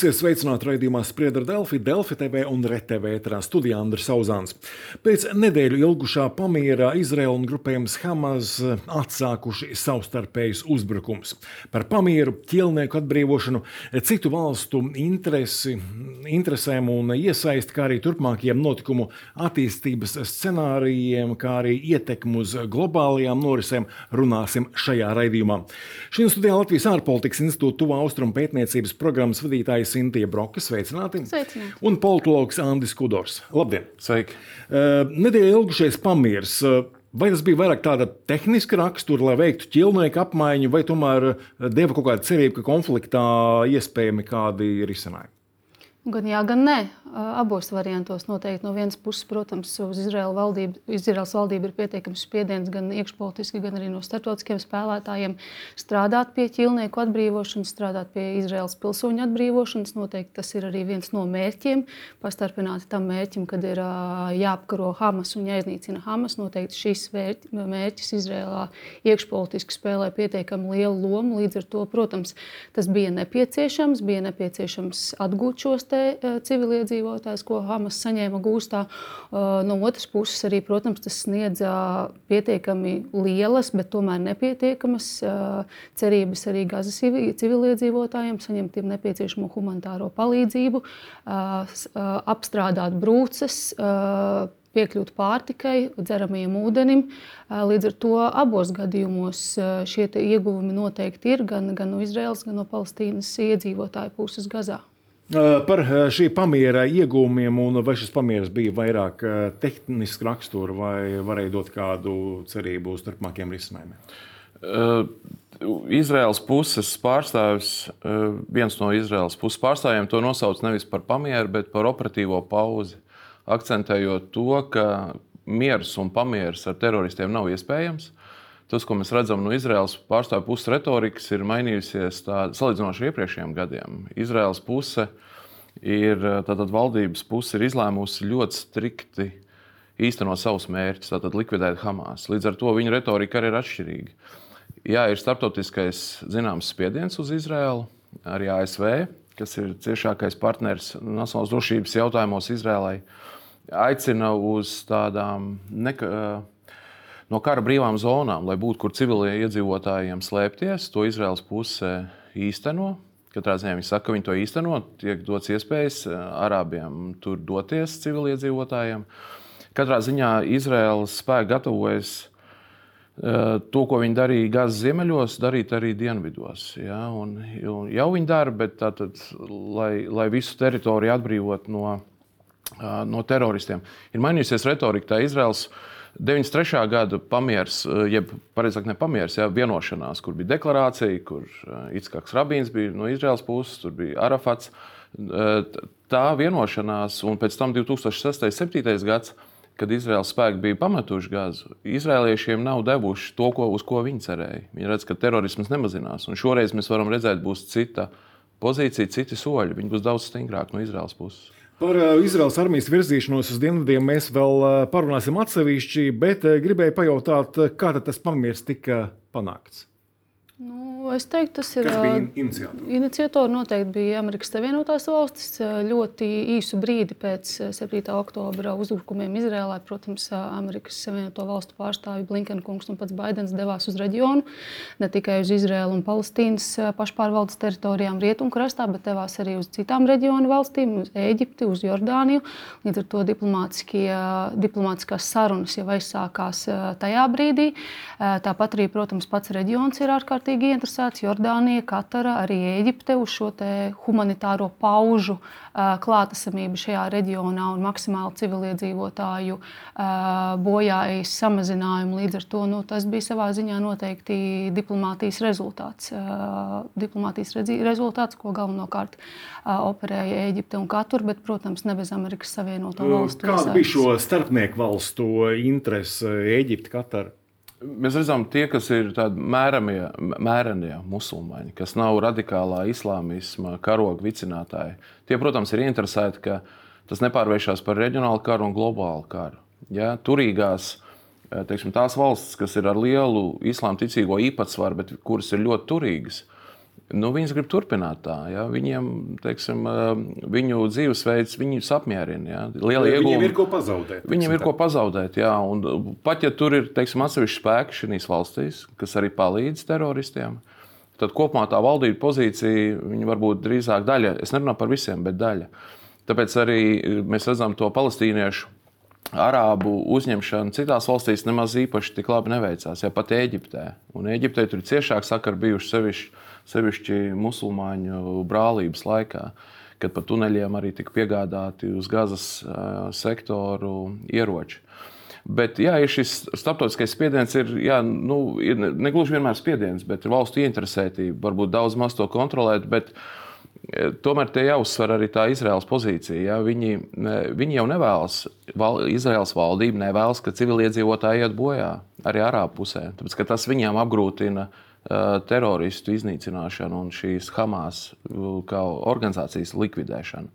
Esiet sveicināti raidījumā Spriedra Delfi, Delfi TV un RTV ētrā studijā Andris Sauzāns. Pēc nedēļu ilgušā pamiera Izraela un grupējums Hamas atsākuši savstarpējus uzbrukums. Par pamieru, ķilnieku atbrīvošanu, citu valstu interesi, interesēm un iesaisti, kā arī turpmākajiem notikumu attīstības scenārijiem, kā arī ietekmu uz globālajām norisēm runāsim šajā raidījumā. Šī studijā Latvijas ārpolitikas institūta tuvā austrumu pētniecības programmas vadītāja Sintīna Broka. Sveicināti! Sveicināti. Un politologs Andris Kudors. Labdien! Sveiki! Uh, Nedēļa ilgušies pamieris. Uh, Vai tas bija vairāk tāda tehniska rakstura, lai veiktu ķilnieku apmaiņu, vai tomēr deva kaut kāda cerība, ka konfliktā iespējami kādi risinājumi? Gan jā, gan nē. Abos variantos noteikti. No vienas puses, protams, uz Izraēlas valdību, Izraels valdību ir pietiekams spiediens gan iekšpolitiski, gan arī no starptautiskiem spēlētājiem strādāt pie ķilnieku atbrīvošanas, strādāt pie Izraels pilsoņu atbrīvošanas. Noteikti tas ir arī viens no mērķiem. Pastarpināti tam mērķim, kad ir jāapkaro Hamas un jāiznīcina Hamas. Noteikti šis mērķis Izraēlā iekšpolitiski spēlē pietiekami lielu lomu. Līdz ar to, protams, tas bija nepieciešams, bija nepieciešams atgūt šos E, civiliedzīvotājus, ko Hamas saņēma gūstā. E, no otras puses, arī, protams, tas sniedza pietiekami lielas, bet tomēr nepietiekamas e, cerības arī Gazas civiliedzīvotājiem saņemt nepieciešamo humanitāro palīdzību, apstrādāt brūces piekļūt pārtikai, dzeramajam ūdenim. Līdz ar to abos gadījumos šie ieguvumi noteikti ir gan, gan no Izraels, gan no Palestīnas iedzīvotāju puses Gazā. Par šī pamiera iegūmiem, un vai šis pamieris bija vairāk tehnisks rakstura, vai varēja dot kādu cerību uz turpmākiem risinājumiem? Uh, Izraels puses pārstāvis, uh, viens no Izraels puses pārstāvjiem to nosauc nevis par pamieru, bet par operatīvo pauzi. Akcentējot to, ka miers un pamieris ar teroristiem nav iespējams. Tas, ko mēs redzam no Izraels pārstāvju puses retorikas, ir mainījusies salīdzinoši ar iepriekšējiem gadiem. Izraels puse ir, tātad valdības puse ir izlēmusi ļoti strikti īstenot savus mērķus, tātad likvidēt Hamas. Līdz ar to viņa retorika arī ir atšķirīga. Jā, ir starptautiskais zināms spiediens uz Izraelu, arī ASV, kas ir ciešākais partneris nacionālās drošības jautājumos Izrēlai, aicina uz tādām neka, no kara brīvām zonām, lai būtu kur civiliem iedzīvotājiem slēpties. To Izraels puse īsteno. Katrā ziņā viņi saka, ka viņi to īsteno. Tiek dots iespējas eh, arābiem tur doties civiliedzīvotājiem. Katrā ziņā Izraels spēki gatavojas eh, to, ko viņi darīja Gazas ziemeļos, darīt arī dienvidos. Ja? Un, un jau viņi dara, bet tātad, lai, lai visu teritoriju atbrīvot no, eh, no teroristiem, ir mainījusies retorika. Tā Izraels uh, 93. gada pamieris, eh, jeb pareizāk ne pamieris, ja, vienošanās, kur bija deklarācija, kur eh, Itskaks Rabīns bija no Izraels puses, tur bija Arafats. Eh, tā vienošanās, un pēc tam 2006. un 2007. gads, kad Izraels spēki bija pametuši gāzi, izrēliešiem nav devuši to, ko, uz ko viņi cerēja. Viņi redz, ka terorisms nemazinās, un šoreiz mēs varam redzēt, būs cita pozīcija, citi soļi. Viņi būs daudz stingrāki no Izraels puses. Par uh, Izraels armijas virzīšanos uz dienvidiem mēs vēl uh, parunāsim atsevišķi, bet uh, gribēju pajautāt, kā tas pamieris tika panākts. Nu, es teiktu, tas ir. Kas bija iniciatori? Iniciatori noteikti bija Amerikas Savienotās valstis. Ļoti īsu brīdi pēc 7. oktobra uzbrukumiem Izrēlā, protams, Amerikas Savienoto valstu pārstāvji Blinkenkungs un pats Baidens devās uz reģionu. Ne tikai uz Izrēlu un Palestīnas pašpārvaldes teritorijām rietumkrastā, bet devās arī uz citām reģionu valstīm, uz Eģipti, uz Jordāniju. Līdz ar to diplomātiskās sarunas jau aizsākās tajā brīdī. Tāpat arī, protams, pats reģions ir ārkārtīgi ārkārtīgi interesēts Jordānija, Katara, arī Eģipte uz šo humanitāro paužu klātesamību šajā reģionā un maksimāli civiliedzīvotāju bojājas samazinājumu. Līdz ar to nu, tas bija savā ziņā noteikti diplomātijas rezultāts. Diplomātijas rezultāts, ko galvenokārt operēja Eģipte un Katura, bet, protams, ne bez Amerikas Savienoto valstu. Kāda bija šo starpnieku valstu interese Eģipte, Katara? Mēs redzam, tie, kas ir tādi mēramie, mērenie musulmaņi, kas nav radikālā islāmisma karoga vicinātāji, tie, protams, ir interesēti, ka tas nepārvēršas par reģionālu karu un globālu karu. Ja? Turīgās, eh, teiksim, tās valstis, kas ir ar lielu islāma ticīgo īpatsvaru, bet kuras ir ļoti turīgas, Nu, viņas grib turpināt tā. Ja? Viņiem, teiksim, viņu dzīvesveids viņus apmierina. Ja? Liela iegūma. Viņiem ir ko pazaudēt. Viņiem ir ko pazaudēt. Jā. Un pat ja tur ir teiksim, atsevišķi spēki šīs valstīs, kas arī palīdz teroristiem, tad kopumā tā valdība pozīcija varbūt drīzāk daļa. Es nerunāju par visiem, bet daļa. Tāpēc arī mēs redzam to palestīniešu. Arābu uzņemšana citās valstīs nemaz īpaši tik labi neveicās. Ja pat Eģiptē. Un Eģiptē tur ir ciešāk sakari bijuši sevišķi sevišķi musulmaņu brālības laikā, kad pa tuneļiem arī tika piegādāti uz Gazas sektoru ieroči. Bet jā, ir šis starptautiskais spiediens, ir, jā, nu, ir ne gluži vienmēr spiediens, bet ir valstu ieinteresētība. Varbūt daudz maz to kontrolēt, bet tomēr te jāuzsver arī tā Izraels pozīcija. Ja? Viņi, viņi jau nevēlas, val, Izraels valdība nevēlas, ka civiliedzīvotāji iet bojā arī Arābu pusē. Tāpēc tas viņiem apgrūtina teroristu iznīcināšanu un šīs Hamas kā organizācijas likvidēšanu.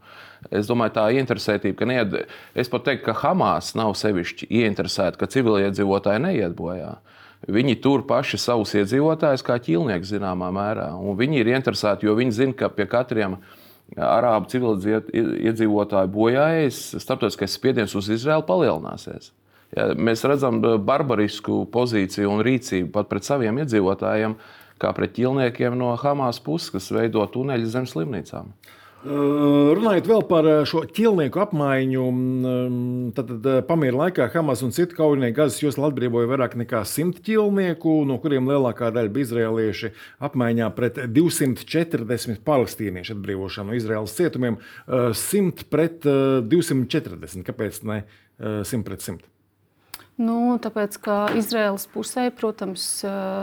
Es domāju, tā interesētība, ka neied, es pat teiktu, ka Hamas nav sevišķi ieinteresēta, ka civiliedzīvotāji neiet bojā. Viņi tur paši savus iedzīvotājus kā ķīlnieki zināmā mērā. Un viņi ir interesēti, jo viņi zina, ka pie katriem arābu civiliedzīvotāju bojājas starptautiskais spiediens uz Izraelu palielināsies. Ja, mēs redzam uh, barbarisku pozīciju un rīcību pat pret saviem iedzīvotājiem, kā pret ķilniekiem no Hamas puses, kas veido tuneļus zem slimnīcām. Uh, runājot vēl par uh, šo ķilnieku apmaiņu, um, tad, tad pamieru laikā Hamas un citu kaujinieki Gazas joslā atbrīvoja vairāk nekā 100 ķilnieku, no kuriem lielākā daļa bija izrēlieši, apmaiņā pret 240 palestīniešu atbrīvošanu no Izraels cietumiem. 100 pret 240. Kāpēc ne 100 pret 100? Nu, tāpēc, ka Izraels pusē, protams,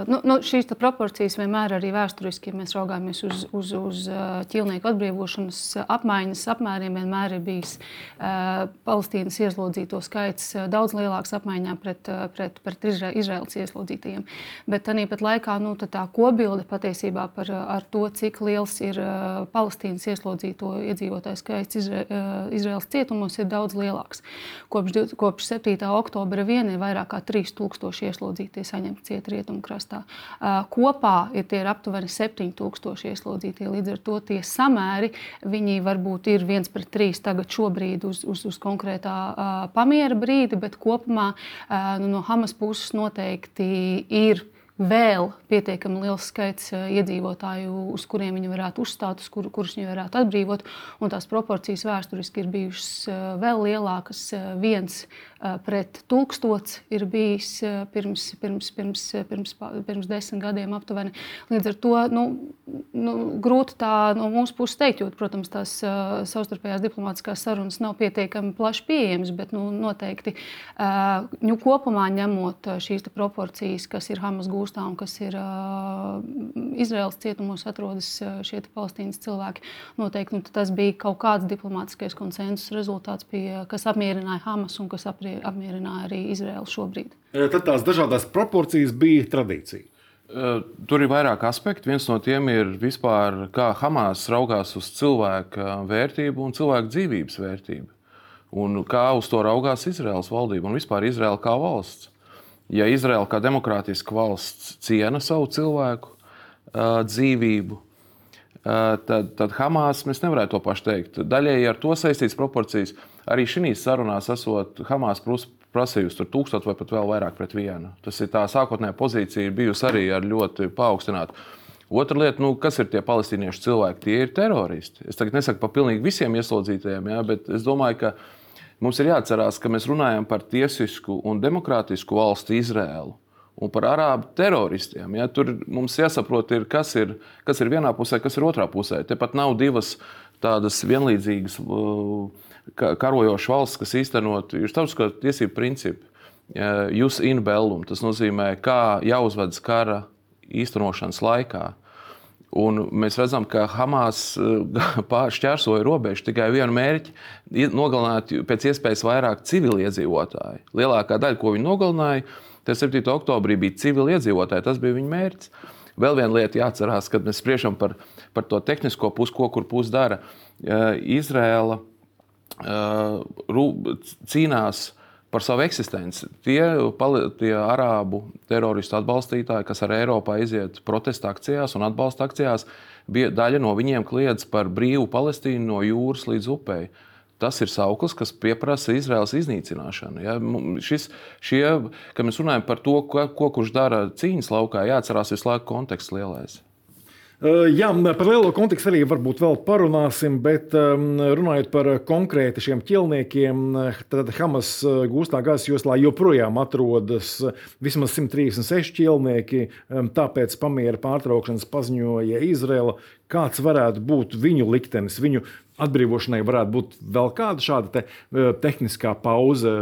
nu, nu, šīs proporcijas vienmēr arī vēsturiski, ja mēs raugāmies uz, uz, uz ķīlnieku atbrīvošanas apmaiņas apmēriem, vienmēr ir bijis uh, Palestīnas ieslodzīto skaits daudz lielāks apmaiņā pret, pret, pret Izraels ieslodzītajiem. Bet tāpat laikā nu, tā kobilde patiesībā par to, cik liels ir Palestīnas ieslodzīto iedzīvotāju skaits Izra, Izraels cietumos, ir daudz lielāks. Kopš, kopš 7. oktobra 1 vien ir vairāk kā 3000 ieslodzītie saņemti ciet rietumkrastā. Kopā ir tie ir aptuveni 7000 ieslodzītie. Līdz ar to tie samēri varbūt ir viens pret trīs tagad šobrīd uz, uz, uz konkrētā pamiera brīdi, bet kopumā nu, no Hamas puses noteikti ir vēl pietiekami liels skaits iedzīvotāju, uz kuriem viņi varētu uzstāt, uz kur, kurus viņi varētu atbrīvot. Tās proporcijas vēsturiski ir bijušas vēl lielākas. Viens pret tūkstots ir bijis pirms, pirms, pirms, pirms, pirms desmit gadiem aptuveni. Līdz ar to nu, nu, grūti tā no mūsu puses teikt, jo, protams, tās savstarpējās diplomātiskās sarunas nav pietiekami plaši pieejamas, bet nu, noteikti nu, kopumā ņemot šīs proporcijas, kas ir Hamas gūstā un kas ir uh, Izraels cietumos atrodas šie palestīnas cilvēki, noteikti nu, tas bija kaut kāds diplomātiskais konsensus rezultāts, pie, kas apmierināja Hamas un kas apmierināja apmierināja arī Izraēlu šobrīd. Tad tās dažādas proporcijas bija tradīcija. Tur ir vairāk aspektu. Viens no tiem ir vispār, kā Hamas raugās uz cilvēka vērtību un cilvēka dzīvības vērtību. Un kā uz to raugās Izraels valdība un vispār Izraela kā valsts. Ja Izraela kā demokrātiska valsts ciena savu cilvēku dzīvību, tad, tad Hamas mēs nevarētu to pašu teikt. Daļēji ar to saistīts proporcijas. Arī šīs sarunās esot Hamas prasījusi tur tūkstoš vai pat vēl vairāk pret vienu. Tas ir tā sākotnējā pozīcija bijusi arī ar ļoti paaugstinātu. Otra lieta, nu, kas ir tie palestīniešu cilvēki? Tie ir teroristi. Es tagad nesaku par pilnīgi visiem ieslodzītajiem, ja, bet es domāju, ka mums ir jāatcerās, ka mēs runājam par tiesisku un demokrātisku valsti Izrēlu un par arābu teroristiem. Ja? Tur mums jāsaprot, ir, kas, ir, kas ir vienā pusē, kas ir otrā pusē. Tepat nav divas tādas vienlīdzīgas karojošas valsts, kas īstenot ir starptautiskā tiesību principi. Jūs in bellum, tas nozīmē, kā jāuzvedas kara īstenošanas laikā. Un mēs redzam, ka Hamas šķērsoja robežu tikai vienu mērķi - nogalināt pēc iespējas vairāk civiliedzīvotāju. Lielākā daļa, ko viņi nogalināja, tas 7. oktobrī bija civiliedzīvotāji. Tas bija viņu mērķis. Vēl viena lieta jāatcerās, kad mēs spriežam par, par to tehnisko pusi, ko kur pusi dara. Izrēla cīnās par savu eksistenci. Tie, tie arābu teroristu atbalstītāji, kas ar Eiropā iziet protesta akcijās un atbalsta akcijās, bija daļa no viņiem kliedz par brīvu Palestīnu no jūras līdz upei. Tas ir sauklis, kas prasa Izraels iznīcināšanu. Ja? Šis, šie, kad mēs runājam par to, ko, ko kurš dara cīņas laukā, jāatcerās visu laiku konteksts lielais. Jā, par lielo kontekstu arī varbūt vēl parunāsim, bet runājot par konkrēti šiem ķilniekiem, tad Hamas gūstā gazas joslā joprojām atrodas vismaz 136 ķilnieki. Tāpēc pamiera pārtraukšanas paziņoja Izraela. Kāds varētu būt viņu liktenis, viņu atbrīvošanai varētu būt vēl kāda šāda te, tehniskā pauze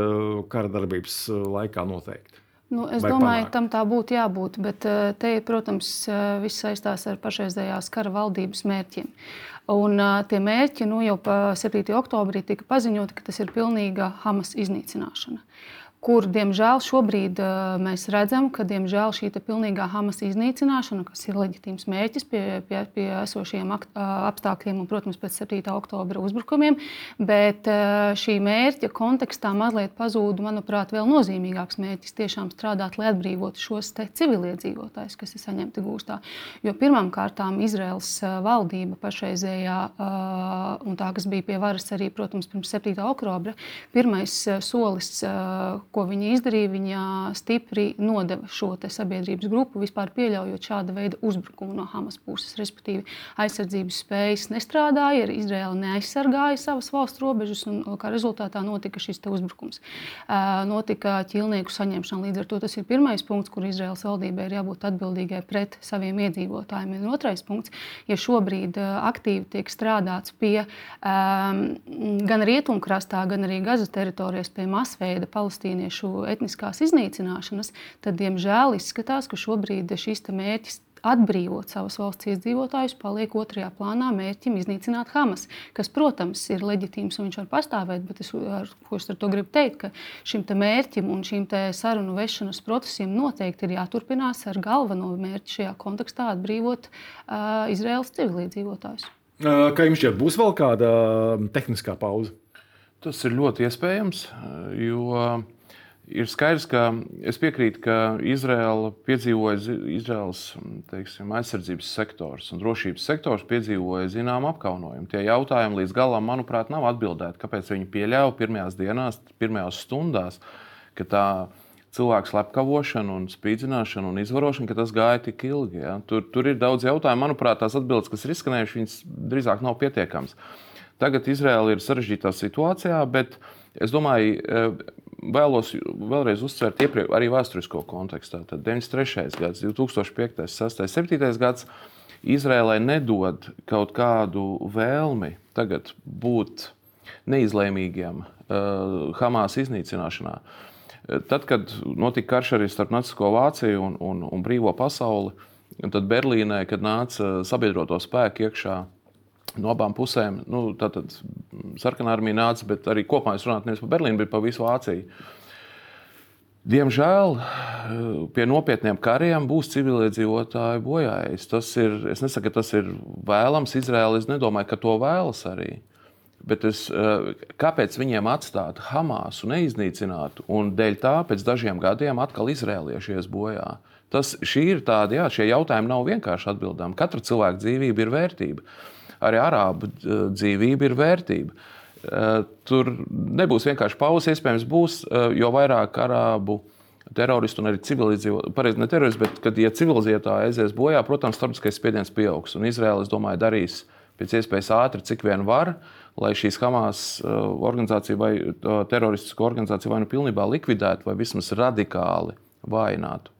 kara darbības laikā noteikti? Nu, es Vai domāju, panāk? tam tā būtu jābūt, bet eh, te, protams, eh, viss saistās ar pašreizējās kara valdības mērķiem. Un uh, tie mērķi nu, jau 7. oktobrī tika paziņoti, ka tas ir pilnīga Hamas iznīcināšana. Uh, kur, diemžēl, šobrīd uh, mēs redzam, ka diemžēl, šī pilnīgā Hamas iznīcināšana, kas ir leģitīms mērķis pie, pie, pie esošiem uh, apstākļiem un, protams, pēc 7. oktobra uzbrukumiem, bet uh, šī mērķa kontekstā mazliet pazūd, manuprāt, vēl nozīmīgāks mērķis tiešām strādāt, lai atbrīvotu šos civiliedzīvotājus, kas ir saņemti gūstā. Jo pirmām kārtām Izraels valdība pašreizējā, un tā, kas bija pie varas arī, protams, pirms 7. oktobra, pirmais solis ko viņa izdarīja, viņa stipri nodeva šo sabiedrības grupu, vispār pieļaujot šāda veida uzbrukumu no Hamas puses. Respektīvi, aizsardzības spējas nestrādāja, Izraela neaizsargāja savas valsts robežas, un kā rezultātā notika šis uzbrukums. Notika ķilnieku saņemšana. Līdz ar to tas ir pirmais punkts, kur Izraels valdībai ir jābūt atbildīgai pret saviem iedzīvotājiem. Un otrais punkts, ja šobrīd aktīvi tiek strādāts pie um, gan rietumkrastā, gan arī Gazas teritorijas pie masveida palestīniešu palestīniešu etniskās iznīcināšanas, tad, diemžēl, izskatās, ka šobrīd šis mērķis atbrīvot savus valsts iedzīvotājus, paliek otrajā plānā mērķim iznīcināt Hamas, kas, protams, ir leģitīms un viņš var pastāvēt. Bet es, ar, ko es ar to gribu teikt, ka šim mērķim un šīm sarunu vešanas procesiem noteikti ir jāturpinās ar galveno mērķi šajā kontekstā atbrīvot uh, Izraels civilizētājus. Kā jums šķiet, būs vēl kāda tehniskā pauze? Tas ir ļoti iespējams, jo ir skaidrs, ka es piekrītu, ka Izraela piedzīvoja, Izraels teiksim, aizsardzības sektors un drošības sektors piedzīvoja zināmu apkaunojumu. Tie jautājumi līdz galam, manuprāt, nav atbildēti. Kāpēc viņi pieļāva pirmajās dienās, pirmajās stundās, ka tā cilvēku slepkavošana, un spīdzināšana un izvarošana, ka tas gāja tik ilgi. Ja? Tur, tur ir daudz jautājumu. Manuprāt, tās atbildes, kas ir izskanējušas, drīzāk nav pietiekamas. Tagad Izraela ir sarežģītā situācijā, bet es domāju, vēlos vēlreiz uzsvērt iepriek, arī vēsturisko kontekstā. Tad 93. gads, 2005, 2006, 2007. gads Izrēlai nedod kaut kādu vēlmi tagad būt neizlēmīgiem uh, Hamas iznīcināšanā. Tad, kad notika karš arī starp Nacisko Vāciju un, un, un brīvo pasauli, tad Berlīnē, kad nāca sabiedroto spēku iekšā no abām pusēm. Nu, tātad sarkanā armija nāca, bet arī kopumā es runāju nevis par Berlīnu, bet par visu Vāciju. Diemžēl pie nopietniem kariem būs civiliedzīvotāji bojājis. Tas ir, es nesaku, ka tas ir vēlams Izraēlai. Es nedomāju, ka to vēlas arī. Bet es, kāpēc viņiem atstāt Hamas un neiznīcināt, un dēļ tā pēc dažiem gadiem atkal izrēlieši ies bojā? Tas ir tādi, jā, šie jautājumi nav vienkārši atbildami. Katra cilvēka dzīvība ir vērtība arī arābu dzīvība ir vērtība. Tur nebūs vienkārši pauzes, iespējams, būs, jo vairāk arābu teroristu un arī civilizētāju, pareizi ne teroristu, bet kad ja civilizētāji aizies bojā, protams, starptautiskais spiediens pieaugs. Un Izraela, es domāju, darīs pēc iespējas ātri, cik vien var, lai šīs Hamas organizācija vai teroristisko organizāciju vai nu pilnībā likvidētu, vai vismaz radikāli vājinātu.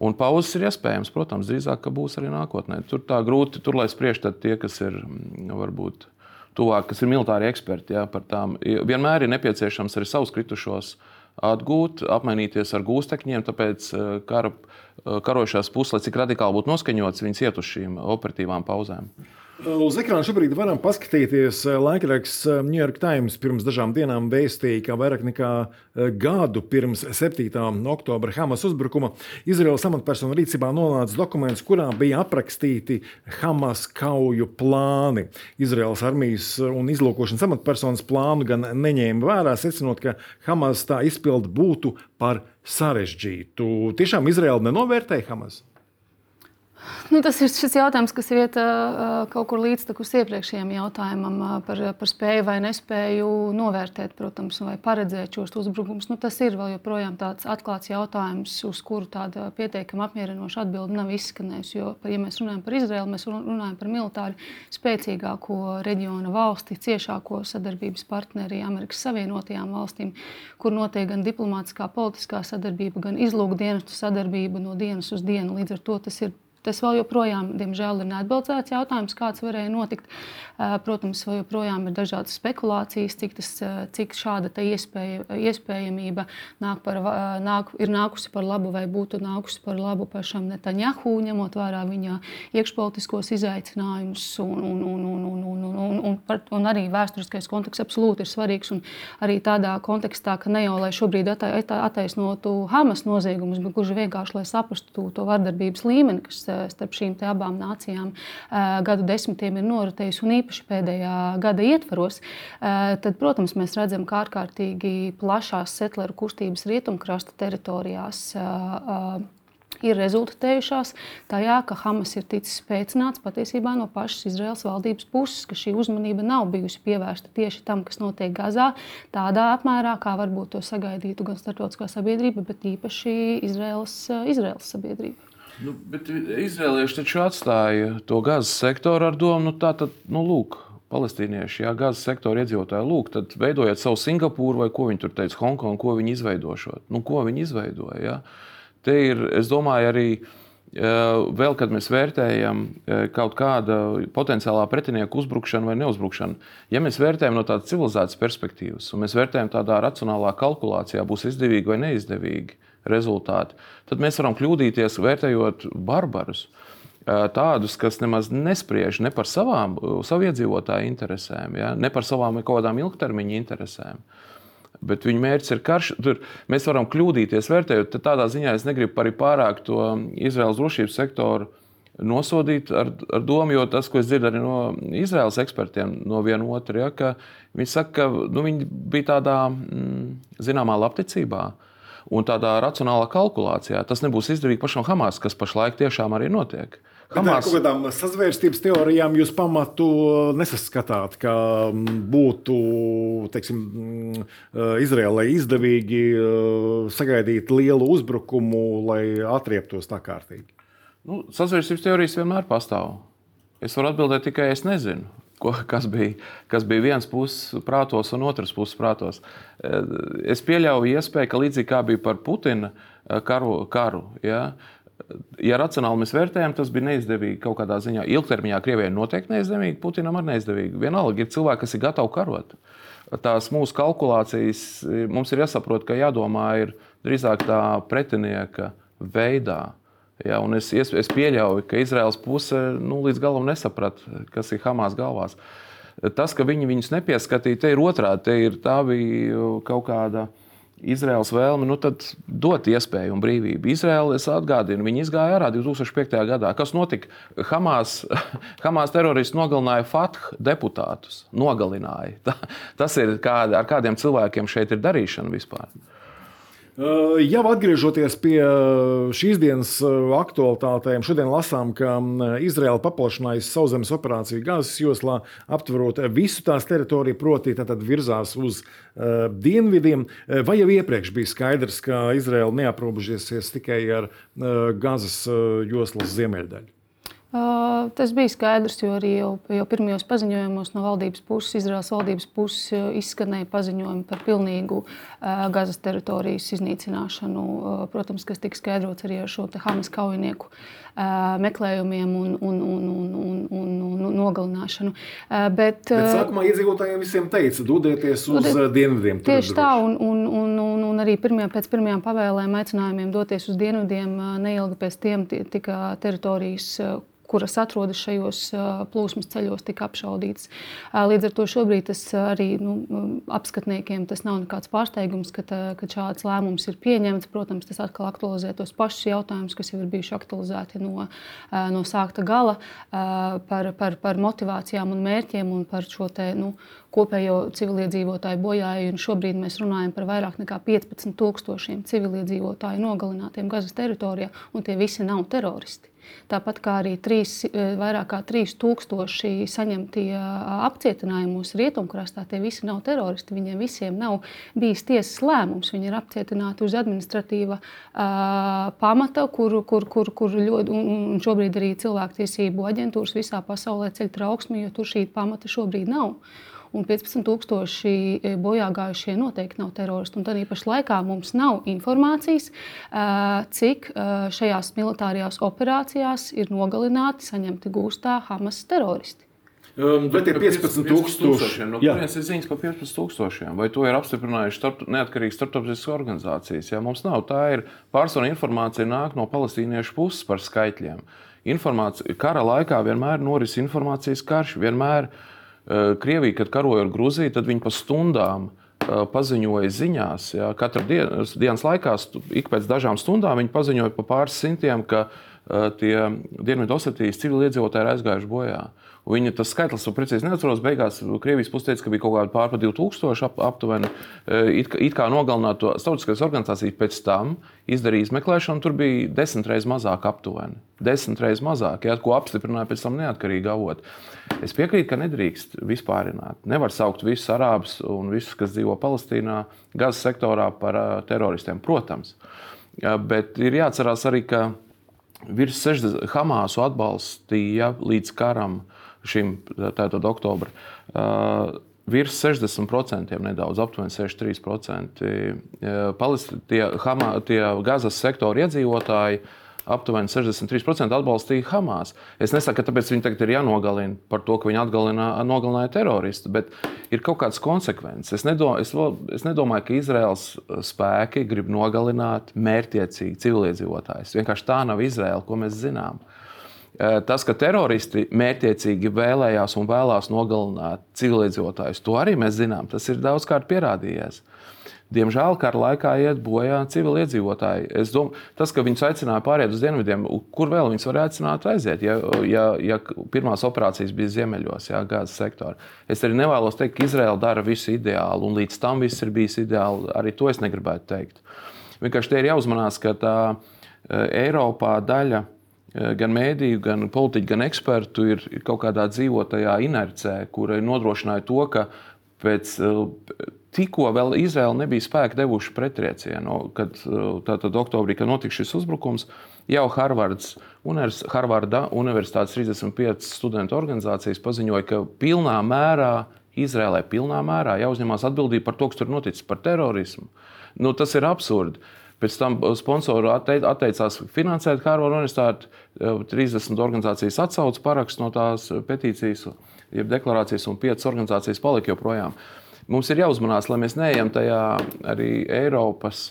Un pauzes ir iespējams, protams, drīzāk, būs arī nākotnē. Tur tā grūti, tur lai spriež tie, kas ir mm, varbūt tuvāk, kas ir militāri eksperti jā, par tām. Vienmēr ir nepieciešams arī savus kritušos atgūt, apmainīties ar gūstekņiem, tāpēc eh, kara, eh, karošās puses, lai cik radikāli būtu noskaņots, viņas iet uz šīm operatīvām pauzēm. Uz ekrāna šobrīd varam paskatīties. Eh, laikraksts eh, New York Times pirms dažām dienām vēstīja, ka vairāk nekā eh, gadu pirms 7. oktobra Hamas uzbrukuma Izraels amatpersonu rīcībā nonāca dokuments, kurā bija aprakstīti Hamas kauju plāni. Izraels armijas un izlūkošanas amatpersonas plānu gan neņēma vērā, secinot, ka Hamas tā izpildu būtu par sarežģītu. Tiešām Izraela nenovērtēja Hamas? Nu, tas ir šis jautājums, kas iet uh, kaut kur līdztekus iepriekšējiem jautājumam uh, par, par spēju vai nespēju novērtēt, protams, vai paredzēt šos uzbrukumus. Nu, tas ir vēl joprojām tāds atklāts jautājums, uz kuru tāda pietiekami apmierinoša atbilde nav izskanējusi. Jo, ja mēs runājam par Izraelu, mēs runājam par militāri spēcīgāko reģiona valsti, ciešāko sadarbības partneri Amerikas Savienotajām valstīm, kur notiek gan diplomātiskā, politiskā sadarbība, gan izlūkdienestu sadarbība no dienas uz dienu. Līdz ar to tas ir Tas vēl joprojām, diemžēl, ir neatbildēts jautājums, kāds varēja notikt. Eh, protams, vēl joprojām ir dažādas spekulācijas, cik, tas, eh, cik šāda iespēja, iespējamība nāk par, eh, nāk, ir nākusi par labu vai būtu nākusi par labu pašam Netaņahu, ņemot vērā viņa iekšpolitiskos izaicinājumus. Un, un, un, un, un, un, un, un, par, un arī vēsturiskais konteksts absolūti ir svarīgs. Arī tādā kontekstā, ka ne jau lai šobrīd attaisnotu Hamas noziegumus, bet gluži vienkārši lai saprastu to vardarbības līmeni, kas starp šīm abām nācijām gadu desmitiem ir noritējis, un īpaši pēdējā gada ietvaros, tad, protams, mēs redzam, ka ārkārtīgi plašās setleru kustības rietumkrasta teritorijās ir rezultējušās tajā, ka Hamas ir ticis spēcināts patiesībā no pašas Izraels valdības puses, ka šī uzmanība nav bijusi pievērsta tieši tam, kas notiek Gazā, tādā apmērā, kā varbūt to sagaidītu gan starptautiskā sabiedrība, bet īpaši Izraels, Izraels sabiedrība. Nu, bet izrēlieši taču atstāja to gazas sektoru ar domu, nu, tā tad, nu, lūk, palestīnieši, jā, gazas sektora iedzīvotāji, lūk, tad veidojiet savu Singapūru vai ko viņi tur teica, Hongkongu, ko viņi izveidošot. Nu, ko viņi izveidoja? Jā. Te ir, es domāju, arī vēl, kad mēs vērtējam kaut kāda potenciālā pretinieka uzbrukšanu vai neuzbrukšanu, ja mēs vērtējam no tādas civilizētas perspektīvas, un mēs vērtējam tādā racionālā kalkulācijā, būs izdevīgi vai neizdevīgi rezultāti, tad mēs varam kļūdīties vērtējot barbarus. Tādus, kas nemaz nespriež ne par savām, savu iedzīvotāju interesēm, ja? ne par savām kaut kādām ilgtermiņa interesēm. Bet viņu mērķis ir karš. Tur mēs varam kļūdīties, vērtējot. Tādā ziņā es negribu arī pārāk to Izraels drošības sektoru nosodīt ar, ar domu, jo tas, ko es dzirdu arī no Izraels ekspertiem, no viena otra, ja, ka viņi saka, ka nu, viņi bija tādā mm, zināmā labticībā. Uh, un tādā racionālā kalkulācijā. Tas nebūs izdevīgi pašam Hamas, kas pašlaik tiešām arī notiek. Hamas... Kaut kādām sazvērstības teorijām jūs pamatu nesaskatāt, ka mm, būtu teiksim, mm, Izrēlai izdevīgi eh, sagaidīt lielu uzbrukumu, lai atrieptos tā kārtīgi. Nu, sazvērstības teorijas vienmēr pastāv. Es varu atbildēt tikai, es nezinu ko, kas, bija, kas bija viens puses prātos un otrs puses prātos. Eh, es pieļauju iespēju, ka līdzīgi kā bija par Putina eh, karu, karu ja, ja racionāli mēs vērtējam, tas bija neizdevīgi kaut kādā ziņā. Ilgtermiņā Krievijai noteikti neizdevīgi, Putinam arī neizdevīgi. Vienalga ir cilvēki, kas ir gatavi karot. Tās mūsu kalkulācijas mums ir jāsaprot, ka jādomā ir drīzāk tā pretinieka veidā. Ja, es, es, pieļauju, ka Izraels puse nu, līdz galam nesaprata, kas ir Hamas galvās. Tas, ka viņi viņus nepieskatīja, te ir otrādi. Te ir, tā bija kaut kāda Izraels vēlme nu, dot iespēju un brīvību. Izraela, es atgādinu, viņi izgāja ārā 2005. gadā. Kas notika? Hamas, Hamas teroristi nogalināja FATH deputātus. Nogalināja. Tas ir kādi, ar kādiem cilvēkiem šeit ir darīšana vispār. Jau atgriežoties pie šīs dienas aktualitātēm, šodien lasām, ka Izraela paplašinājusi sauszemes operāciju Gāzes joslā, aptverot visu tās teritoriju, proti, tad virzās uz uh, dienvidiem. Vai jau iepriekš bija skaidrs, ka Izraela neaprobežosies tikai ar uh, Gāzes joslas ziemeļdaļu? Tas bija skaidrs, jo arī jau, jau pirmajos paziņojumos no valdības puses, Izraels valdības puses, izskanēja paziņojumi par pilnīgu Gazas teritorijas iznīcināšanu. Protams, kas tika skaidrots arī ar šo Hamas kaujinieku meklējumiem un, un, un, un, un, un, un nogalināšanu. Bet, Bet sākumā iedzīvotājiem visiem teica, dodieties uz dodiet, dienvidiem. Tieši tā, un, un, un, un, un arī pirmie, pēc pirmajām pavēlēm aicinājumiem doties uz dienvidiem neilgi pēc tiem tika teritorijas kuras atrodas šajos plūsmas ceļos, tika apšaudītas. Līdz ar to šobrīd tas arī nu, apskatniekiem tas nav nekāds pārsteigums, ka, ka šāds lēmums ir pieņemts. Protams, tas atkal aktualizē tos pašus jautājumus, kas jau ir bijuši aktualizēti no, no sākta gala par, par, par motivācijām un mērķiem un par šo te, nu, kopējo civiliedzīvotāju bojāju. Šobrīd mēs runājam par vairāk nekā 15,000 civiliedzīvotāju nogalinātiem Gazas teritorijā, un tie visi nav teroristi. Tāpat kā arī trīs, eh, vairāk kā 3000 saņemtie apcietinājumi mūsu rietumkrastā, tie visi nav teroristi. Viņiem visiem nav bijis tiesas lēmums. Viņi ir apcietināti uz administratīva uh, pamata, kur, kur, kur, kur ļoti, un, un šobrīd arī cilvēktiesību aģentūras visā pasaulē ceļ trauksmi, jo tur šī pamata šobrīd nav un 15,000 e, bojā gājušie noteikti nav teroristi. Un tad īpaši laikā mums nav informācijas, e, cik e, šajās militārajās operācijās ir nogalināti, saņemti gūstā Hamas teroristi. Um, vai tie ir 15,000? No kurienes ir ziņas par 15,000? Vai to ir apstiprinājuši starp, neatkarīgas starptautiskas organizācijas? Ja mums nav, tā ir pārsvaru informācija nāk no palestīniešu puses par skaitļiem. Informācija, kara laikā vienmēr noris informācijas karš, vienmēr uh, Krievija, kad karoja ar Grūziju, tad viņi pa stundām eh, paziņoja ziņās. Ja, Katru dienu, dienas laikā, ik pēc dažām stundām, viņi paziņoja pa pāris simtiem, ka uh, tie Dienvidosetijas civiliedzīvotāji ir aizgājuši bojā. Viņa tas skaitlis, jau precīzi neatceros, beigās Krievijas puse teica, ka bija kaut kāda pārpa 2000 ap, aptuveni. It, it kā nogalināt to starptautiskās organizācijas pēc tam izdarīja izmeklēšanu, tur bija desmit reizes mazāk aptuveni. Desmit reizes mazāk, ja, ko apstiprināja pēc tam neatkarīgi avoti. Es piekrītu, ka nedrīkst vispārināt. Nevar saukt visus arābus un visus, kas dzīvo Palestīnā, Gazas sektorā par teroristiem, protams. Bet ir jāatcerās arī, ka virs 60 Hamāsu atbalstīja līdz karam šim tātad oktobra. Uh, virs 60%, nedaudz aptuveni 63%. Palestīna, tie, Hama, tie Gazas sektora iedzīvotāji aptuveni 63% atbalstīja Hamas. Es nesaku, ka tāpēc viņi tagad ir jānogalina par to, ka viņi nogalināja teroristu, bet ir kaut kāds konsekvences. Es, nedo, es, es nedomāju, ka Izraels spēki grib nogalināt mērķiecīgi civiliedzīvotājus. Vienkārši tā nav Izraela, ko mēs zinām. Eh, tas, ka teroristi mērķiecīgi vēlējās un vēlās nogalināt civiliedzīvotājus, to arī mēs zinām. Tas ir daudzkārt pierādījies. Diemžēl kara laikā iet bojā civiliedzīvotāji. Es domāju, tas, ka viņus aicināja pāriet uz dienvidiem, kur vēl viņus varētu aicināt aiziet, ja, ja, ja pirmās operācijas bija ziemeļos, ja, gāzes sektorā. Es arī nevēlos teikt, ka Izraela dara visu ideāli, un līdz tam viss ir bijis ideāli. Arī to es negribētu teikt. Vienkārši te ir jāuzmanās, ka tā eh, Eiropā daļa Eh, gan mēdīju, gan politiķu, gan ekspertu ir, ir kaut kādā dzīvotajā inercē, kura nodrošināja to, ka pēc eh, tikko vēl Izraela nebija spēki devuši pretriecienu, kad eh, tātad oktobrī, kad notika šis uzbrukums, jau Harvards, univers, Harvarda Universitātes 35 studentu organizācijas paziņoja, ka pilnā mērā Izrēlē pilnā mērā jāuzņemās atbildība par to, kas tur noticis, par terorismu. Nu, tas ir absurdi. Pēc tam sponsori atteicās finansēt Harvard Universitāti. 30 organizācijas atsauca parakstu no tās petīcijas, jeb deklarācijas, un 5 organizācijas palika joprojām. Mums ir jāuzmanās, lai mēs neejam tajā arī Eiropas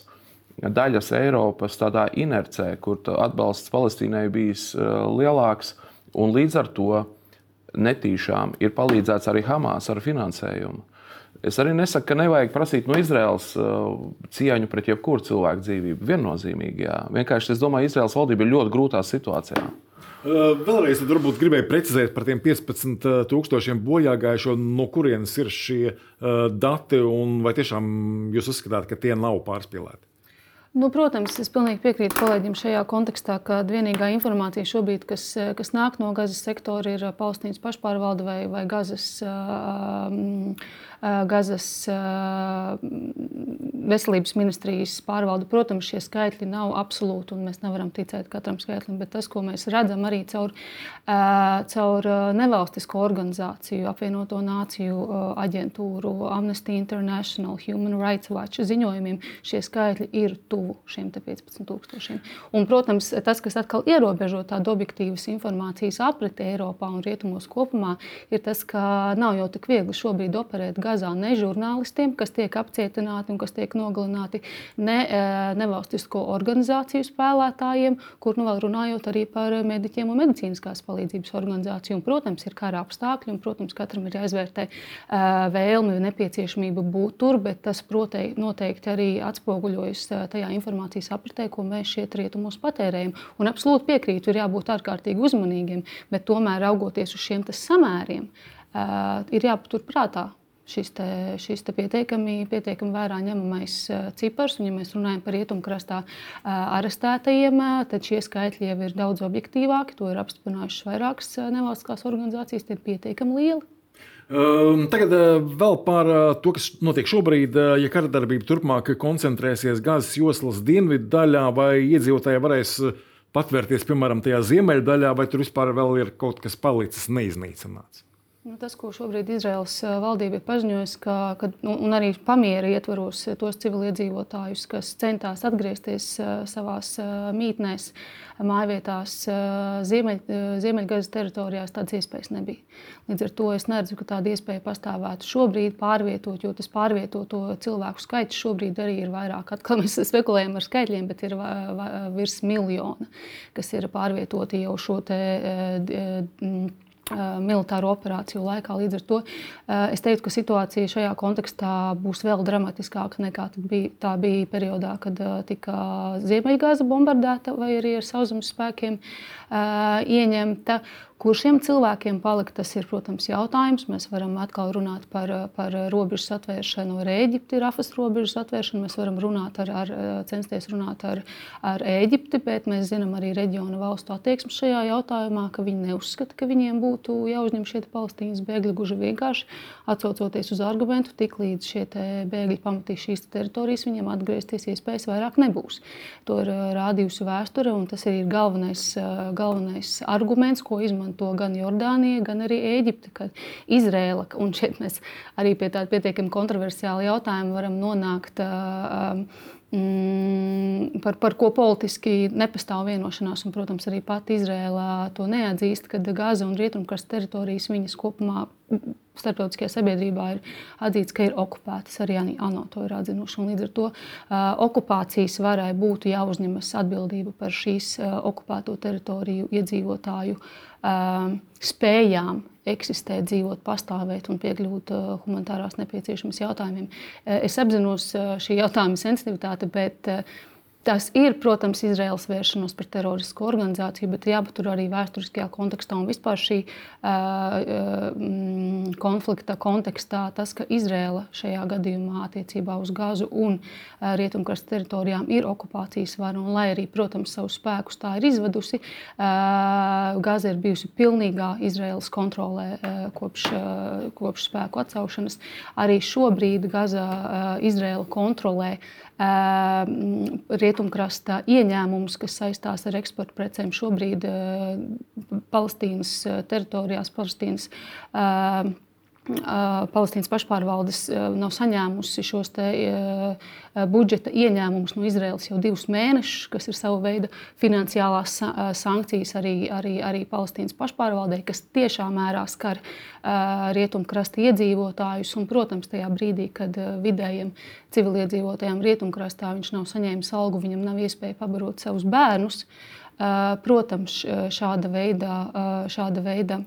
daļas Eiropas tādā inercē, kur atbalsts Palestīnai bijis lielāks, un līdz ar to netīšām ir palīdzēts arī Hamas ar finansējumu. Es arī nesaku, ka nevajag prasīt no Izraels uh, cieņu pret jebkuru cilvēku dzīvību. Viennozīmīgi, jā. Vienkārši es domāju, Izraels valdība ir ļoti grūtā situācijā. Uh, vēlreiz, varbūt gribēju precizēt par tiem 15,000 bojāgājušo, no kurienes ir šie uh, dati, un vai tiešām jūs uzskatāt, ka tie nav pārspīlēti? Nu, protams, es pilnīgi piekrītu kolēģim šajā kontekstā, ka vienīgā informācija šobrīd, kas, kas nāk no Gazas sektora, ir Palestīnas pašpārvalde vai, vai Gazas. Uh, Gazas veselības ministrijas pārvalde. Protams, šie skaitļi nav absolūti, un mēs nevaram ticēt katram skaitlim, bet tas, ko mēs redzam arī caur, caur nevalstisko organizāciju, apvienoto nāciju aģentūru, Amnesty International, Human Rights Watch ziņojumiem, šie skaitļi ir tuvu šiem 15,000. Un, protams, tas, kas atkal ierobežo tādu objektīvas informācijas apriti Eiropā un Rietumos kopumā, ir tas, ka nav jau tik viegli šobrīd operēt Gazā ne žurnālistiem, kas tiek apcietināti un kas tiek nogalināti, ne nevalstisko organizāciju spēlētājiem, kur nu vēl runājot arī par mediķiem un medicīniskās palīdzības organizāciju. Un, protams, ir kara apstākļi, un, protams, katram ir jāizvērtē vēlme un nepieciešamība būt tur, bet tas protei, noteikti arī atspoguļojas tajā informācijas apritē, ko mēs šeit rietumos patērējam. Un absolūti piekrītu, ir jābūt ārkārtīgi uzmanīgiem, bet tomēr raugoties uz šiem samēriem, ir jāpatur prātā šis, te, šis te pietiekami, pietiekami vērā ņemamais cipars. Un, ja mēs runājam par rietumkrastā arestētajiem, tad šie skaitļi jau ir daudz objektīvāki. To ir apstiprinājušas vairākas nevalstiskās organizācijas, tie ir pietiekami lieli. Tagad vēl par to, kas notiek šobrīd. Ja kara-darbība turpmāk koncentrēsies Gāzes joslas dienvidu daļā, vai iedzīvotāji varēs patvērties, piemēram, tajā ziemeļdaļā, vai tur vispār vēl ir kaut kas palicis neiznīcināts? Nu, tas, ko šobrīd Izraels valdība ir paziņojusi, ka, ka, nu, un arī pamiera ietvaros tos civiliedzīvotājus, kas centās atgriezties savā mītnēs, mājvietās, ziemeļ, Ziemeļgazas teritorijās, tādas iespējas nebija. Līdz ar to es neredzu, ka tāda iespēja pastāvētu šobrīd pārvietot, jo tas pārvietoto cilvēku skaits šobrīd arī ir vairāk. Atkal mēs spekulējam ar skaitļiem, bet ir virs miljona, kas ir pārvietoti jau šo te militāro operāciju laikā. Līdz ar to es teiktu, ka situācija šajā kontekstā būs vēl dramatiskāka nekā bija, tā bija periodā, kad tika Ziemeļgāza bombardēta vai arī ar sauszemes spēkiem ieņemta. Kur šiem cilvēkiem palikt, tas ir, protams, jautājums. Mēs varam atkal runāt par, par robežu atvēršanu ar Eģipti, Rafas robežas atvēršanu. Mēs varam runāt ar, ar, censties runāt ar, ar Eģipti, bet mēs zinām arī reģiona valstu attieksmi šajā jautājumā, ka viņi neuzskata, ka viņiem būtu jāuzņem šie palestīnas bēgļi. Gluži vienkārši atsaucoties uz argumentu, tik līdz šie bēgļi pamatīs šīs teritorijas, viņiem atgriezties iespējas vairāk nebūs. To ir rādījusi vēsture, un tas ir galvenais, galvenais arguments, ko izmanto izmanto gan Jordānija, gan arī Ēģipte, kad Izrēla, un šeit mēs arī pie tāda pietiekami kontroversiāla jautājuma varam nonākt. Uh, Mm, par, par ko politiski nepastāv vienošanās. Un, protams, arī pati Izrēlā to neatzīst, ka Gaza un Rietumkrasta teritorijas viņas kopumā starptautiskajā sabiedrībā ir atzīts, ka ir okupētas. Arī ANO to ir atzinuši. Līdz ar to uh, okupācijas varai būtu jāuzņemas atbildība par šīs uh, okupēto teritoriju iedzīvotāju uh, spējām eksistēt, dzīvot, pastāvēt un piekļūt uh, humanitārās nepieciešamības jautājumiem. Uh, es apzinos uh, šī jautājuma sensitivitāti, bet Tas ir, protams, Izraels vēršanos pret terorisku organizāciju, bet jāpatur arī vēsturiskajā kontekstā un vispār šī uh, konflikta kontekstā tas, ka Izraela šajā gadījumā attiecībā uz Gāzu un uh, Rietumkrasta teritorijām ir okupācijas vara. Un, lai arī, protams, savus spēkus tā ir izvedusi, uh, Gāza ir bijusi pilnīgā Izraels kontrolē uh, kopš, uh, kopš spēku atcelšanas. Arī šobrīd Gāza uh, Izraela kontrolē. Uh, rietumkrasta ieņēmumus, kas saistās ar eksporta precēm šobrīd Palestīnas teritorijās, Palestīnas Palestīnas pašpārvaldes nav saņēmusi šos te, budžeta ieņēmumus no Izraels jau divus mēnešus, kas ir sava veida finansiālās sankcijas arī, arī, arī Palestīnas pašpārvaldei, kas tiešā mērā skar rietumkrasta iedzīvotājus. Un, protams, tajā brīdī, kad vidējiem civiliedzīvotājiem rietumkrastā viņš nav saņēmis algu, viņam nav iespēja pabarot savus bērnus. Protams, šāda veida, šāda veida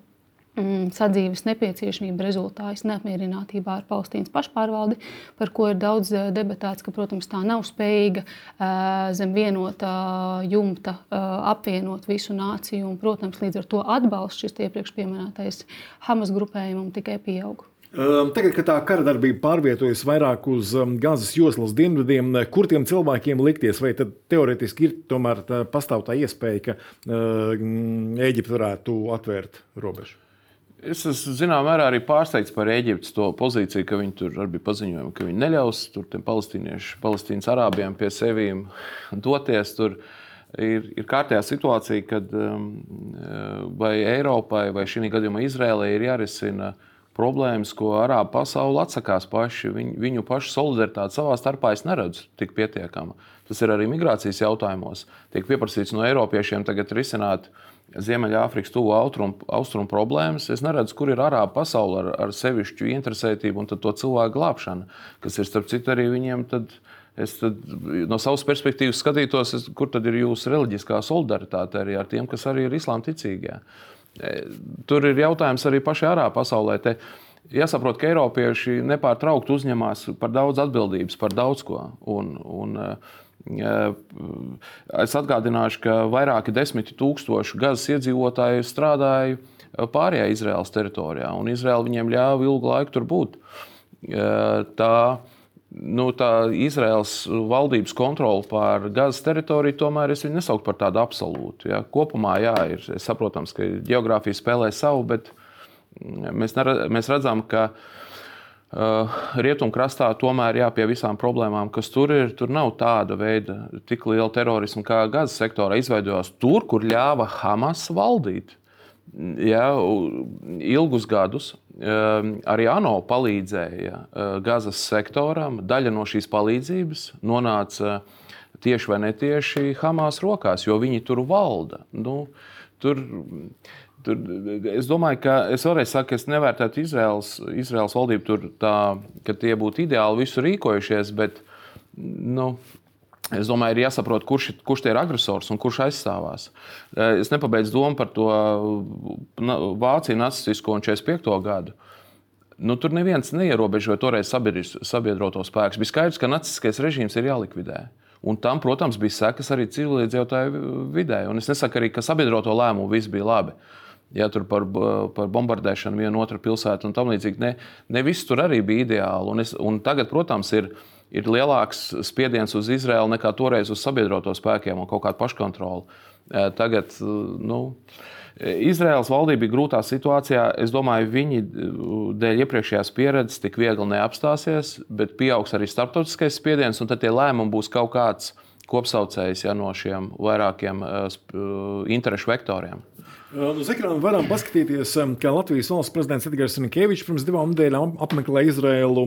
sadzīves nepieciešamība rezultājas neapmierinātībā ar Palestīnas pašpārvaldi, par ko ir daudz eh, debatēts, ka, protams, tā nav spējīga eh, zem vienota jumta eh, apvienot visu nāciju. Un, protams, līdz ar to atbalsts šis iepriekš pieminētais Hamas grupējumam tikai pieaug. Ehm, tagad, kad tā kara darbība pārvietojas vairāk uz ehm, Gāzes joslas dienvidiem, kur tiem cilvēkiem likties, vai teorētiski ir tomēr tā, pastāv tā iespēja, ka Eģipte varētu atvērt robežu? Es esmu zināmā mērā arī pārsteigts par Eģiptes pozīciju, ka viņi tur bija paziņojumi, ka viņi neļaus palestīniešu, palestīnas arābiem pie sevīm doties. Tur ir, ir kārtējā situācija, kad um, vai Eiropai vai šī gadījumā Izrēlai ir jārisina problēmas, ko arābu pasaule atsakās paši. Viņu, viņu pašu solidaritāti savā starpā es neredzu tik pietiekama. Tas ir arī migrācijas jautājumos. Tiek pieprasīts no Eiropiešiem tagad risināt uh, Ziemeļāfrikas, tuvu austrumu austrum problēmas. Es neredzu, kur ir arābu pasaule ar, ar sevišķu interesētību un to cilvēku glābšanu, kas ir starp citu arī viņiem. Tad, Es tad, no savas perspektīvas skatītos, es, kur tad ir jūsu reliģiskā solidaritāte arī ar tiem, kas arī ir islāma ticīgie. E, tur ir jautājums arī pašai arā pasaulē. Te jāsaprot, ka Eiropieši nepārtraukti uzņemās par daudz atbildības par daudz ko. Un, un, uh, Es atgādināšu, ka vairāki desmit tūkstoši gazas iedzīvotāji strādāja pārējā Izraēlas teritorijā, un Izraēla viņiem ļāva ilgu laiku tur būt. Tā, nu, tā Izraels valdības kontrole pār gazas teritoriju tomēr es nesauktu par tādu absolūtu. Ja. Kopumā, jā, ir saprotams, ka geogrāfija spēlē savu, bet mēs, mēs redzam, ka Uh, rietumkrastā tomēr jā, pie visām problēmām, kas tur ir, tur nav tāda veida tik liela terorisma, kā Gazas sektorā izveidojās tur, kur ļāva Hamas valdīt. Jā, ilgus gadus um, arī ANO palīdzēja uh, Gazas sektoram. Daļa no šīs palīdzības nonāca tieši vai netieši Hamas rokās, jo viņi tur valda. Nu, tur, Tur, es domāju, ka es vēlreiz saku, es nevērtētu Izraels, Izraels valdību tur tā, ka tie būtu ideāli visu rīkojušies, bet nu, es domāju, ir jāsaprot, kurš, kurš ir agresors un kurš aizstāvās. Es nepabeidzu domu par to Vāciju nacistisko un 45. gadu. Nu, tur neviens neierobežoja toreiz sabiedroto spēku. Bija skaidrs, ka nacistiskais režīms ir jālikvidē. Un tam, protams, bija sekas arī civiliedzīvotāju vidē. Un es nesaku arī, ka sabiedroto lēmumu viss bija labi. Uh, ja tur par, par bombardēšanu vienu otru pilsētu un tam līdzīgi. Ne, ne viss tur arī bija ideāli. Un es, un tagad, protams, ir, ir lielāks spiediens uz Izraelu nekā toreiz uz sabiedroto spēkiem un kaut kādu paškontroli. Tagad, nu, Izraels valdība ir grūtā situācijā. Es domāju, viņi dēļ iepriekšējās pieredzes tik viegli neapstāsies, bet pieaugs arī starptautiskais spiediens, un tad tie lēmumi būs kaut kāds kopsaucējs ja, no šiem vairākiem uh, interešu vektoriem. Uz ekrāna varam paskatīties, kā Latvijas valsts prezidents Edgars Falks pirms divām nedēļām apmeklēja Izraēlu.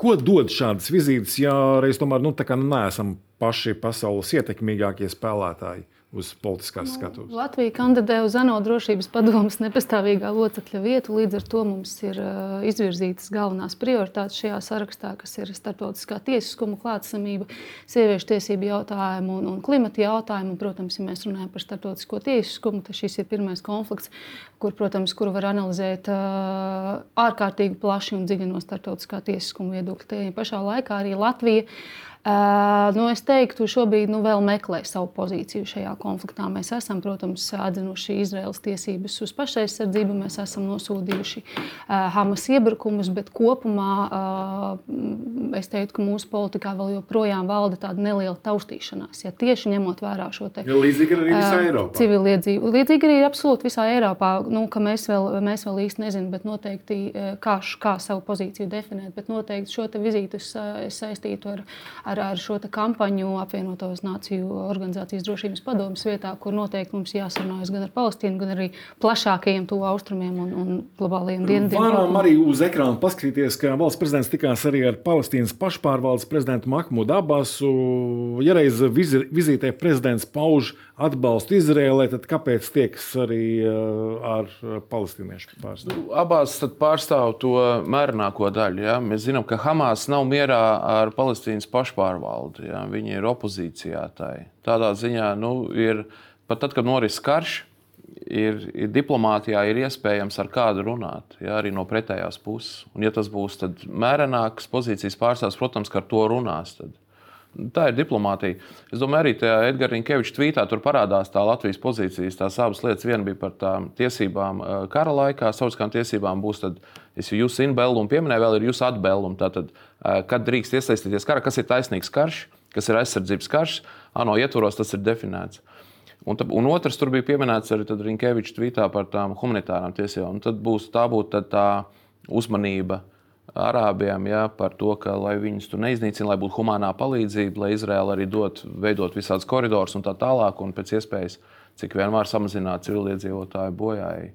Ko dod šādas vizītes, ja reiz tomēr nu, neesam paši pasaules ietekmīgākie spēlētāji? Uz politiskās nu, skatuves. Latvija kandidē uz ANO drošības padomus nepastāvīgā locekļa vietu. Līdz ar to mums ir uh, izvirzītas galvenās prioritātes šajā sarakstā, kas ir starptautiskā tiesiskuma klātsamība, sieviešu tiesību jautājumu un, un klimata jautājumu. Protams, ja mēs runājam par starptautisko tiesiskumu, tad šis ir pirmais konflikts, kur, protams, kuru var analizēt uh, ārkārtīgi plaši un dziļi no starptautiskā tiesiskuma viedokļa. Tajā pašā laikā arī Latvija Uh, nu, es teiktu, šobrīd nu, vēl meklē savu pozīciju šajā konfliktā. Mēs esam, protams, atzinuši Izraels tiesības uz pašaizsardzību, mēs esam nosodījuši uh, Hamas iebrukumus, bet kopumā uh, es teiktu, ka mūsu politikā vēl joprojām valda tāda neliela taustīšanās. Ja tieši ņemot vērā šo te, ja līdzīgi arī visā Eiropā. Civiliedzību. Līdzīgi arī absolūti visā Eiropā, nu, ka mēs vēl, mēs vēl īsti nezinām, bet noteikti kā, kā savu pozīciju definēt. Bet noteikti šo vizīti es, es saistītu ar, ar ar, ar šo kampaņu apvienotos Nāciju organizācijas drošības padomus vietā, kur noteikti mums jāsarunājas gan ar Palestīnu, gan arī plašākajiem tuvu austrumiem un, un globālajiem dienvidiem. Varam arī uz ekrāna paskatīties, ka valsts prezidents tikās arī ar Palestīnas pašpārvaldes prezidentu Mahmudu Abbasu. Ja reiz vizītē prezidents pauž atbalstu Izrēlē, tad kāpēc tiekas arī uh, ar palestīniešu pārstāvjiem? Nu, abās pārstāv to mērenāko daļu. Ja? Mēs zinām, ka Hamas nav mierā ar Palestīnas pašpārvaldi. Ja? Viņi ir opozīcijā tai. Tādā ziņā nu, ir pat tad, kad noris karš. Ir, ir diplomātijā ir iespējams ar kādu runāt, ja, arī no pretējās puses. Un, ja tas būs mērenāks pozīcijas pārstāvs, protams, ar to runās. Tad. Tā ir diplomātija. Es domāju, arī tajā Edgars Falks tvītā tur parādās tā Latvijas pozīcijas, tās abas lietas. Viena bija par tām tiesībām eh, kara laikā, savukārt tiesībām būs tad, es jūs inbellu un pieminēju, vēl ir jūsu atbellu. Tātad, eh, kad drīkst iesaistīties karā, kas ir taisnīgs karš, kas ir aizsardzības karš, ANO ietvaros tas ir definēts. Un, tā, un otrs tur bija pieminēts arī Rinkeviča tvītā par tām humanitārām tiesībām. Un tad būs tā, būtu tā uzmanība arābiem ja, par to, ka lai viņus tur neiznīcina, lai būtu humanā palīdzība, lai Izraela arī dot, veidot visādus koridorus un tā tālāk, un pēc iespējas cik vien var samazināt civiliedzīvotāju bojāju.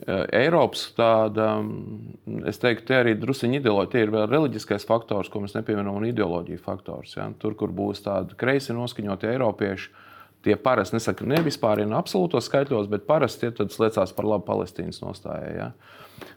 E, Eiropas tāda, es teiktu, tie arī druskuļi ideoloģija, tie ir vēl reliģiskais faktors, ko mēs nepieminam, un ideoloģija faktors. Ja. Tur, kur būs tādi kreisi noskaņoti eiropieši, Tie parasti nesaka, ne vispār ir absolūtos skaitļos, bet parasti tie liecās par labu Palestīnas nostājai. Ja?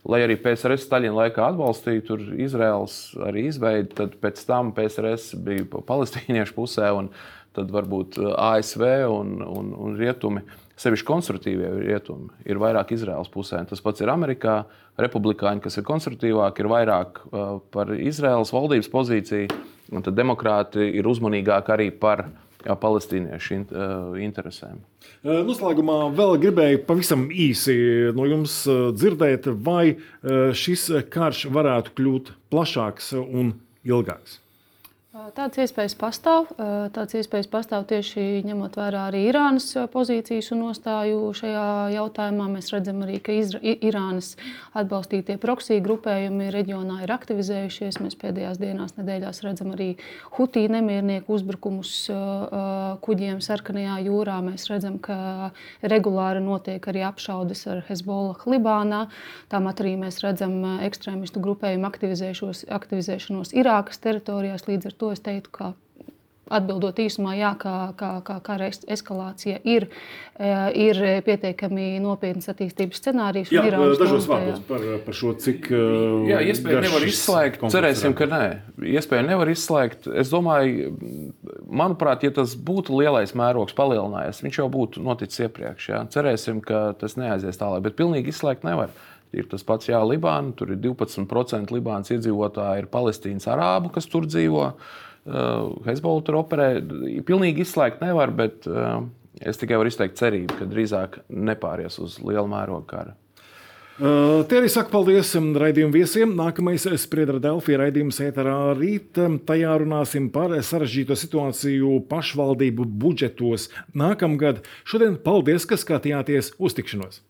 Lai arī PSRS Staļina laikā atbalstīja Izraels arī izveidi, tad pēc tam PSRS bija palestīniešu pusē un tad varbūt ASV un, un, un rietumi. Sevišķi konservatīvie rietumi ir vairāk Izraels pusē. Tas pats ir Amerikā. Republikāņi, kas ir konservatīvāki, ir vairāk uh, par Izraels valdības pozīciju, un tad demokrāti ir uzmanīgāki arī par uh, palestīniešu interesēm. Noslēgumā vēl gribēju pavisam īsi no jums dzirdēt, vai šis karš varētu kļūt plašāks un ilgāks. Tādas iespējas pastāv. Tādas iespējas pastāv tieši ņemot vērā arī Irānas pozīcijas un nostāju šajā jautājumā. Mēs redzam arī, ka Izra Irānas atbalstītie proksī grupējumi reģionā ir aktivizējušies. Mēs pēdējās dienās, nedēļās redzam arī Hutī nemiernieku uzbrukumus kuģiem Sarkanajā jūrā. Mēs redzam, ka regulāri notiek arī apšaudes ar Hezbollah Libānā. Tāpat arī mēs redzam ekstrēmistu grupējumu aktivizēšanos Irākas teritorijās. Līdz ar to es teiktu, ka Atbildot īsumā, jā, ka, ka, ka kara eskalācija ir, e, ir pietiekami nopietns attīstības scenārijs. Jā, dažos vārdos par, par šo, cik. E, jā, iespēju nevar izslēgt. Cerēsim, ka nē. Iespēju nevar izslēgt. Es domāju, manuprāt, ja tas būtu lielais mērogs palielinājies, viņš jau būtu noticis iepriekš. Jā. Cerēsim, ka tas neaizies tālāk, bet pilnīgi izslēgt nevar. Ir tas pats, Jā, Libāna. Tur ir 12% Libānas iedzīvotāji, ir palestīnas arābu, kas tur dzīvo. Uh, Hezbollah tur operē. Pilnīgi izslēgt nevar, bet uh, es tikai varu izteikt cerību, ka drīzāk nepāries uz lielu mērogu kara. Uh, Tie arī saka paldies um, raidījumu viesiem. Nākamais spriedra Delfija raidījums ēterā rīt. Um, tajā runāsim par sarežģīto situāciju pašvaldību budžetos nākamgad. Šodien paldies, ka skatījāties uz tikšanos!